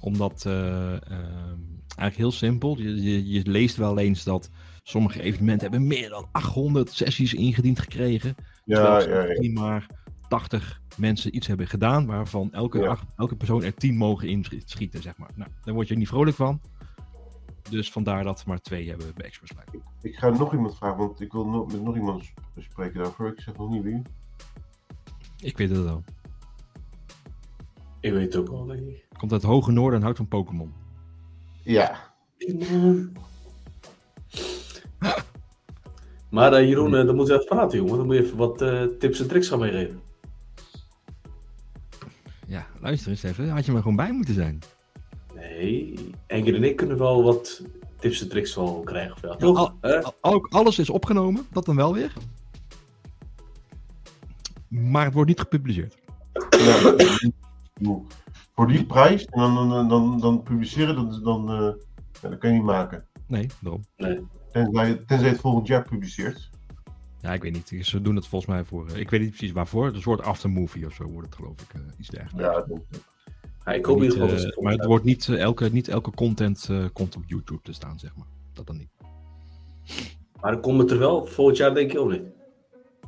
Omdat, eh, ehm, eigenlijk heel simpel, je, je, je leest wel eens dat sommige evenementen hebben meer dan 800 sessies ingediend gekregen. Ja, terwijl ja, ja. misschien maar 80 mensen iets hebben gedaan, waarvan elke, Ja. acht- elke persoon er 10 mogen inschieten, zeg maar. Nou, daar word je niet vrolijk van. Dus vandaar dat we maar twee hebben bij Express Live. Ik ga nog iemand vragen, want ik wil nog, met nog iemand sp- spreken daarvoor. Ik zeg nog niet wie. Ik weet het wel. Ik weet het ook wel, denk ik. Komt uit het hoge noorden en houdt van Pokémon. Ja. Maar eh, Jeroen, eh, dan moeten we even praten, jongen. Dan moet je even wat eh, tips en tricks gaan meegeven. Ja, luister eens even. Had je maar gewoon bij moeten zijn. Nee, Engel en ik kunnen wel wat tips en tricks wel krijgen. Ja, toch? al- Hè? Al- Ook alles is opgenomen, dat dan wel weer. Maar het wordt niet gepubliceerd. Ja, voor die prijs en dan, dan, dan, dan publiceren, dat, is dan, eh, ja, dat kan je niet maken. Nee, daarom. Tenzij, tenzij je het volgend jaar publiceert. Ja, ik weet niet. Ze doen het volgens mij voor. eh, Ik weet niet precies waarvoor. Een soort aftermovie of zo wordt het, geloof ik. eh, iets dergelijks. Ja, dat denk ik. Ja, ik hoop Niet, eh, het maar het wordt niet, elke, niet elke content eh, komt op YouTube te staan, zeg maar. Dat dan niet. Maar dan komt het er wel volgend jaar, denk ik ook niet.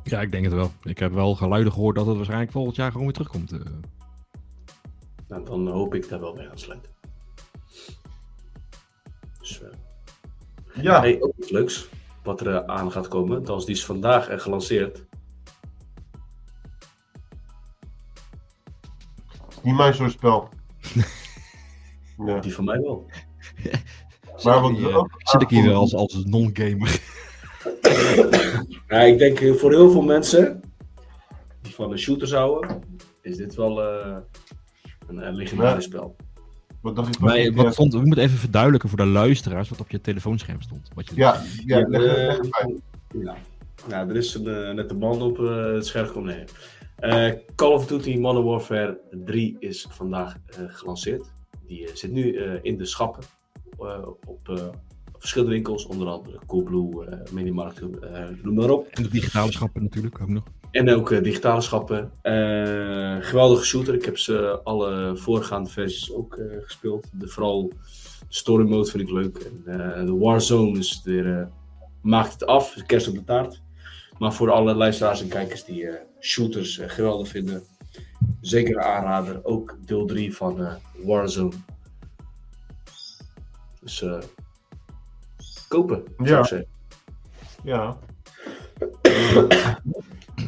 Ja, ik denk het wel. Ik heb wel geluiden gehoord dat het waarschijnlijk volgend jaar gewoon weer terugkomt. eh. Nou, dan hoop ik daar wel mee aan te sluiten. Dus, Ja, hey, ook iets leuks wat er eh, aan gaat komen. Dat die is vandaag eh, gelanceerd. niet mijn soort spel. ja. Die van mij wel. Maar wat ook zit ik hier weer als, als non-gamer. Ja, ik denk eh, voor heel veel mensen die van de shooters houden, is dit wel eh, een, een legendarisch spel. Wat Maar wat stond, we moeten even verduidelijken voor de luisteraars wat op je telefoonscherm stond. Wat je Ja, ja, Ja, leg- eh, leg het uit. Ja, nou, er is een, eh, net een band op eh, het scherm gekomen. Nee. Eh, Call of Duty Modern Warfare 3 is vandaag eh, gelanceerd. Die zit nu eh, in de schappen eh, op eh, verschillende winkels, onder andere Coolblue, eh Minimarkt, eh, noem maar op. En de digitale schappen natuurlijk ook nog. En ook eh, digitale schappen. Eh, geweldige shooter. Ik heb ze alle voorgaande versies ook eh, gespeeld. De, vooral story mode vind ik leuk. En, de Warzone is weer, maakt het af. Kerst op de taart. Maar voor alle luisteraars en kijkers die shooters geweldig vinden. Zeker een aanrader. Ook deel 3 van Warzone. Dus eh, kopen. zou Ja. ik zeggen. Ja.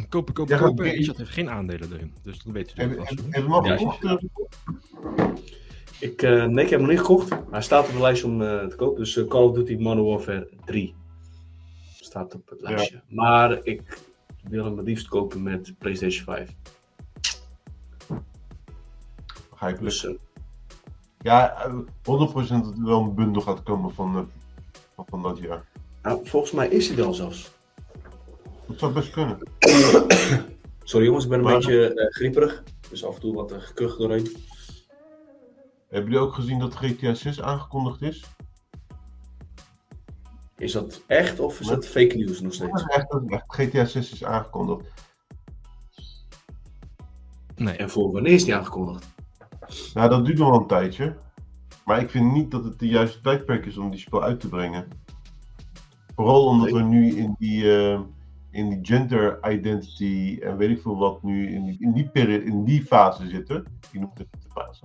Kopen, kopen, kopen. game- Richard heeft geen aandelen erin. Dus dat weet je al Ja, gekocht? eh? Ik, eh, nee, ik heb hem nog niet gekocht. Hij staat op de lijst om eh, te kopen. Dus eh, Call of Duty Modern Warfare 3 staat op het lijstje. Maar ik wil hem het liefst kopen met PlayStation 5. Ga ik Dus Ja, eh, 100% dat er wel een bundel gaat komen van, van, dat jaar. nou, volgens mij is hij al zelfs. Dat zou best kunnen. Sorry jongens, ik ben een Maar- beetje eh, grieperig. Dus af en toe wat uh, gekuch doorheen. Hebben jullie ook gezien dat GTA 6 aangekondigd is? Is dat echt of is Ja. dat fake news nog steeds? is echt, dat is echt. GTA 6 is aangekondigd. Nee. En voor wanneer is die aangekondigd? Nou, dat duurt nog wel een tijdje. Maar ik vind niet dat het de juiste tijdperk is om die spel uit te brengen. Vooral omdat we nu in die, eh, in die gender identity en weet ik veel wat nu in die, in die, peri- in die fase zitten. Die noemt het de fase.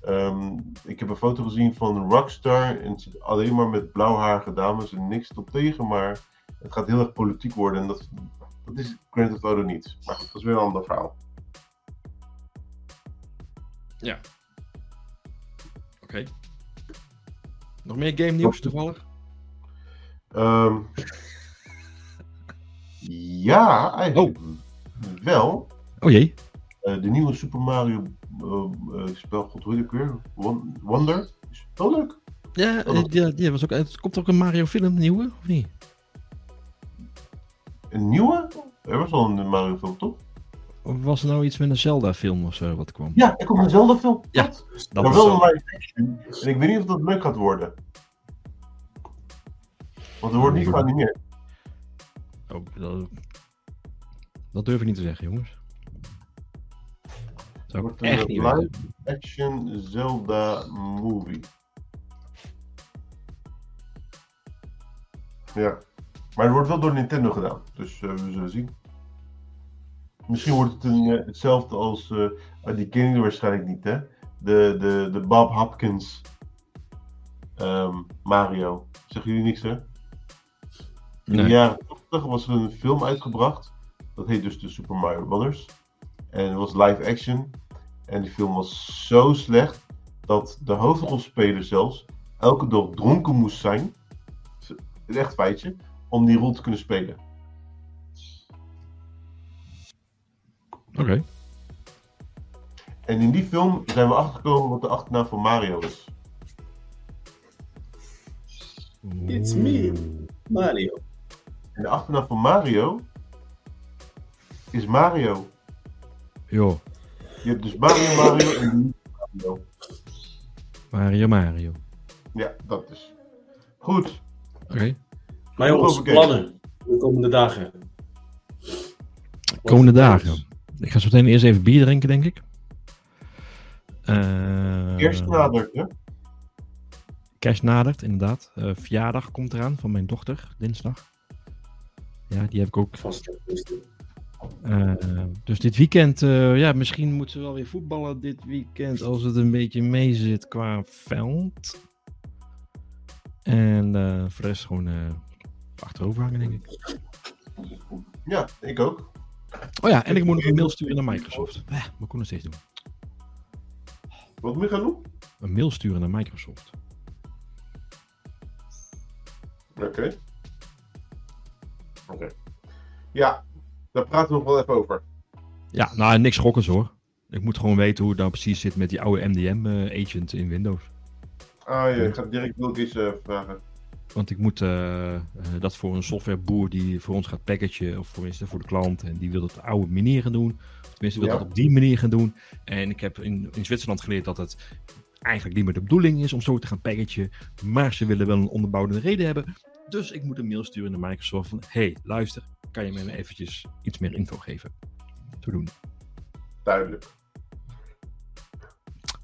Ehm, ik heb een foto gezien van Rockstar en het zit alleen maar met blauwharige dames en niks op tegen, maar het gaat heel erg politiek worden en dat, dat is Grand Theft Auto niet. Maar goed, dat is weer een ander verhaal. Oké. Nog meer game nieuws toevallig? Ehm, ja, eigenlijk wel. Oh jee. Eh, de nieuwe Super Mario eh, eh, spel, god hoe ook weer? Won- Wonder? Is wel leuk. Ja, ja, die was ook, het komt ook een Mario film, nieuwe, of niet? Een nieuwe? Er was al een Mario film, toch? Of was er nou iets met een Zelda film of zo wat kwam? Ja, er komt een Zelda film. Ja, dat maar was wel zo. een live action. En ik weet niet of dat leuk gaat worden. Want er wordt niet geanimeerd. Oh, dat, dat durf ik niet te zeggen, jongens. Het wordt echt een niet live weten. action Zelda movie. Ja. Maar het wordt wel door Nintendo gedaan. Dus eh, we zullen zien. Misschien wordt het een, eh, hetzelfde als. eh, die kennen jullie waarschijnlijk niet, hè? De, de, de Bob Hopkins ehm, Mario. Zeggen jullie niks, hè? In Nee. de jaren 80 was er een film uitgebracht. Dat heet dus de Super Mario Brothers. En het was live action. En die film was zo slecht dat de hoofdrolspeler zelfs elke dag dronken moest zijn. Is echt feitje. Om die rol te kunnen spelen. Oké. En in die film zijn we achtergekomen wat de achternaam van Mario is. It's me. Mario. En de achternaam van Mario is Mario. Joh, Je hebt dus Mario Mario en Mario. Mario Mario. Ja, dat is. Goed. Oké. Maar jongens, plannen de komende dagen. Komende dagen. Ik ga zo meteen eerst even bier drinken, denk ik. Eh, Kerst nadert, hè? Kerst nadert, inderdaad. Eh, verjaardag komt eraan van mijn dochter, dinsdag. Ja, die heb ik ook. Vast. dus, dit weekend, eh, ja, misschien moeten ze wel weer voetballen dit weekend als het een beetje mee zit qua veld. En eh, voor de rest gewoon achterover hangen, denk ik. Ja, ik ook. Oh ja, en ik moet nog een mail sturen naar Microsoft. Eh, ik nog steeds doen? Wat moet je gaan doen? Een mail sturen naar Microsoft. Oké. Oké. Ja, daar praten we nog wel even over. Ja, nou, niks schokkends hoor. Ik moet gewoon weten hoe het nou precies zit met die oude MDM-agent in Windows. Ah ja, ik ga direct Bill Gates eh, vragen. Want ik moet eh, eh, dat voor een softwareboer die voor ons gaat packagen, of tenminste voor de klant, en die wil het oude manier gaan doen. Of tenminste wil Ja. dat op die manier gaan doen. En ik heb in, in Zwitserland geleerd dat het eigenlijk niet meer de bedoeling is om zo te gaan packagen. Maar ze willen wel een onderbouwde reden hebben. Dus ik moet een mail sturen naar Microsoft van, hey, luister, kan je mij eventjes iets meer info geven? Te doen. Duidelijk.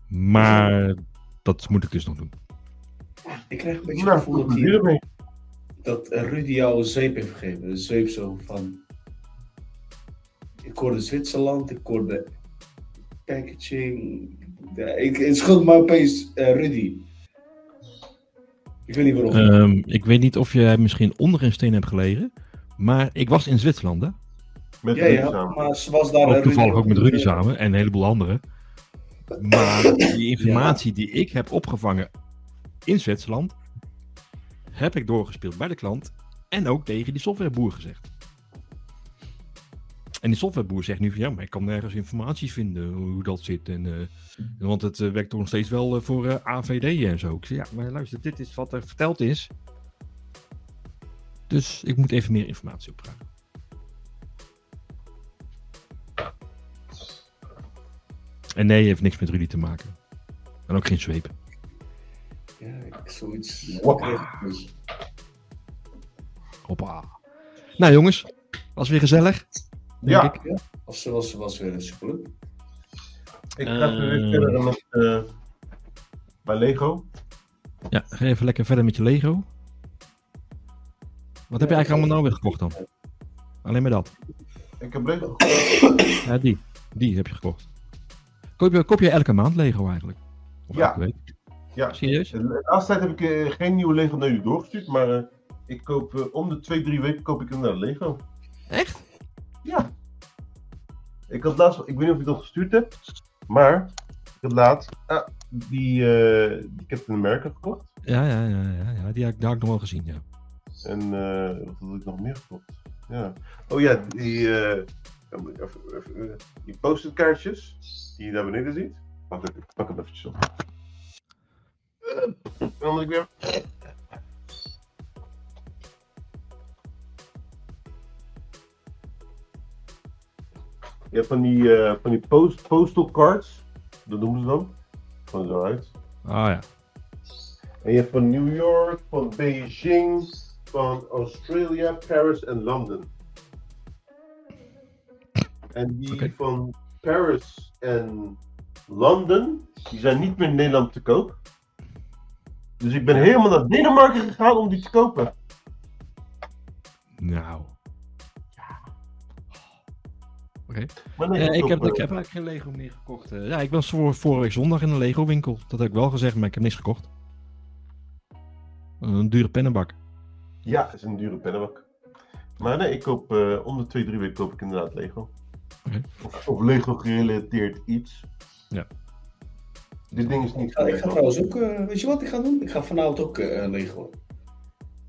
Maar dat moet ik dus nog doen. Ik krijg een beetje Nou, het gevoel dat, dat eh, Rudy jou een zeep heeft gegeven. Een zeep zo van... Ik hoorde Zwitserland, ik hoorde packaging. Ja, ik, het schuld maar opeens eh, Rudy. Ik weet niet waarom. Ehm, ik weet niet of je misschien onder een steen hebt gelegen. Maar ik was in Zwitserland, hè? Met ja, ja, samen. maar ze was daar... Ook eh, toevallig ook met Rudy samen en een heleboel anderen. Maar die informatie die ik heb opgevangen in Zwitserland, heb ik doorgespeeld bij de klant en ook tegen die softwareboer gezegd. En die softwareboer zegt nu van ja, maar ik kan nergens informatie vinden hoe dat zit. En, eh, want het eh, werkt toch nog steeds wel eh, voor AVD en zo. Ik zeg ja, maar luister, dit is wat er verteld is. Dus ik moet even meer informatie opvragen. En nee, heeft niks met Rudy te maken. En ook geen zweep. Ja, ik, zoiets. Hoppa. Hoppa. Nou jongens, was weer gezellig. Denk Ja. ik. Was, was, was weer superleuk. Ik ga even weer Eh. verder met eh mijn Lego. Ja, ga even lekker verder met je Lego. Wat heb je eigenlijk allemaal nou weer gekocht dan? Alleen maar dat. Ik heb Lego Ja, die. Die heb je gekocht. Koop je, koop je elke maand Lego eigenlijk? Of Ja. elke week? Ja. Serieus? De laatste tijd heb ik eh, geen nieuwe Lego naar doorgestuurd, maar eh, ik koop eh, om de twee, drie weken koop ik een uh, Lego. Echt? Ik had laatst, ik weet niet of je dat gestuurd hebt, maar ik had laatst ah, die, eh die Captain America gekocht. Ja, ja, ja, ja, ja. Die, heb ik- nog wel gezien, ja. En eh, wat had ik nog meer gekocht? Ja. Oh ja, die, eh, eh, die post-it kaartjes die je daar beneden ziet. Wacht ik pak hem eventjes op. En dan moet ik weer... Je hebt van die, eh, van die post, postal cards, dat noemen ze dan. Gewoon zo uit. Ah ja. En je hebt van New York, van Beijing, van Australia, Paris en London. En die van Paris en London, die zijn niet meer in Nederland te koop. Dus ik ben helemaal naar Denemarken gegaan om die te kopen. Nou. Oké. Eh, ik, heb, ik heb eigenlijk geen Lego meer gekocht. Eh, ja, ik was voor, vorige week zondag in een Lego winkel. Dat heb ik wel gezegd, maar ik heb niks gekocht. Een dure pennenbak. Ja, het is een dure pennenbak. Maar nee, ik koop eh, om de twee, drie weken koop ik inderdaad Lego. Oké. Of, of Lego gerelateerd iets. Dit ding is niet Ik ga, ik ga trouwens ook, eh, weet je wat ik ga doen? Ik ga vanavond ook eh Lego.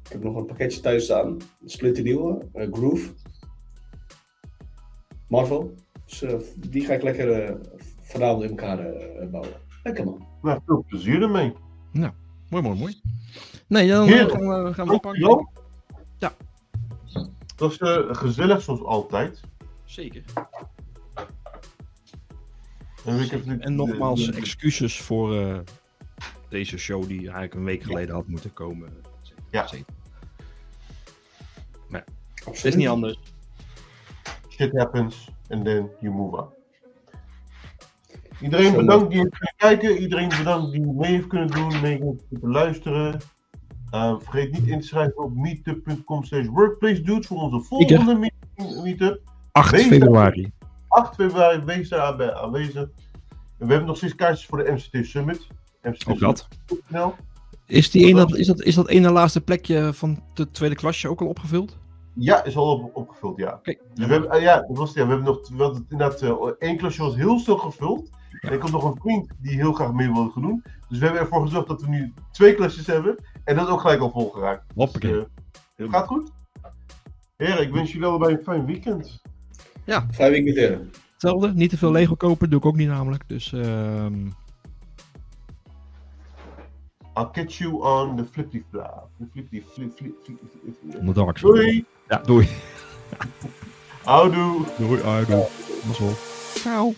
Ik heb nog een pakketje thuis staan. Een splinternieuwe, eh, Groove. Marvel. Dus eh, die ga ik lekker eh, vanavond in elkaar eh, bouwen. Lekker man. Nou, veel plezier ermee. Mooi, mooi, mooi. Nee, dan Heerlijk. gaan we, gaan we oppakken. Dankjewel. Ja. Dat is gezellig zoals altijd. Zeker. En, ik heb nu- En nogmaals, excuses voor eh, deze show die eigenlijk een week geleden had moeten komen. Ja. Zeker. Het Absoluut. is niet anders. Shit happens and then you move on. Iedereen bedankt die heeft kunnen kijken. Iedereen bedankt die mee heeft kunnen doen, mee heeft kunnen luisteren. Uh, vergeet niet in te schrijven op meetup.com slash workplace dudes voor onze volgende meet- meetup. 8 Wees- februari. 8 februari, wees daar aan- aanwezig. We hebben nog steeds kaartjes voor de MCT Summit. MCT Ook dat. Is, die ene, is, dat, is dat ene laatste plekje van de tweede klasje ook al opgevuld? Ja, is al op, opgevuld, ja. Dus we hebben, ah, ja, dat was, het, ja, we hebben nog, we hadden inderdaad, eh, één klasje was heel snel gevuld. En ik had nog een vriend die heel graag mee wilde gaan doen. Dus we hebben ervoor gezorgd dat we nu twee klasjes hebben. En dat is ook gelijk al volgeraakt. Hoppakee. Dus, eh, gaat goed? Heren, ik wens jullie allebei een fijn weekend. Vijf weken leren. Hetzelfde, niet te veel Lego kopen, doe ik ook niet namelijk. Dus ehm I'll catch you on the flippy flap. The flippy flip flip flip flip flip. on the dark side. Doei! Ja, doei. Houdoe! Doei, Argo. Mazzel. Ciao.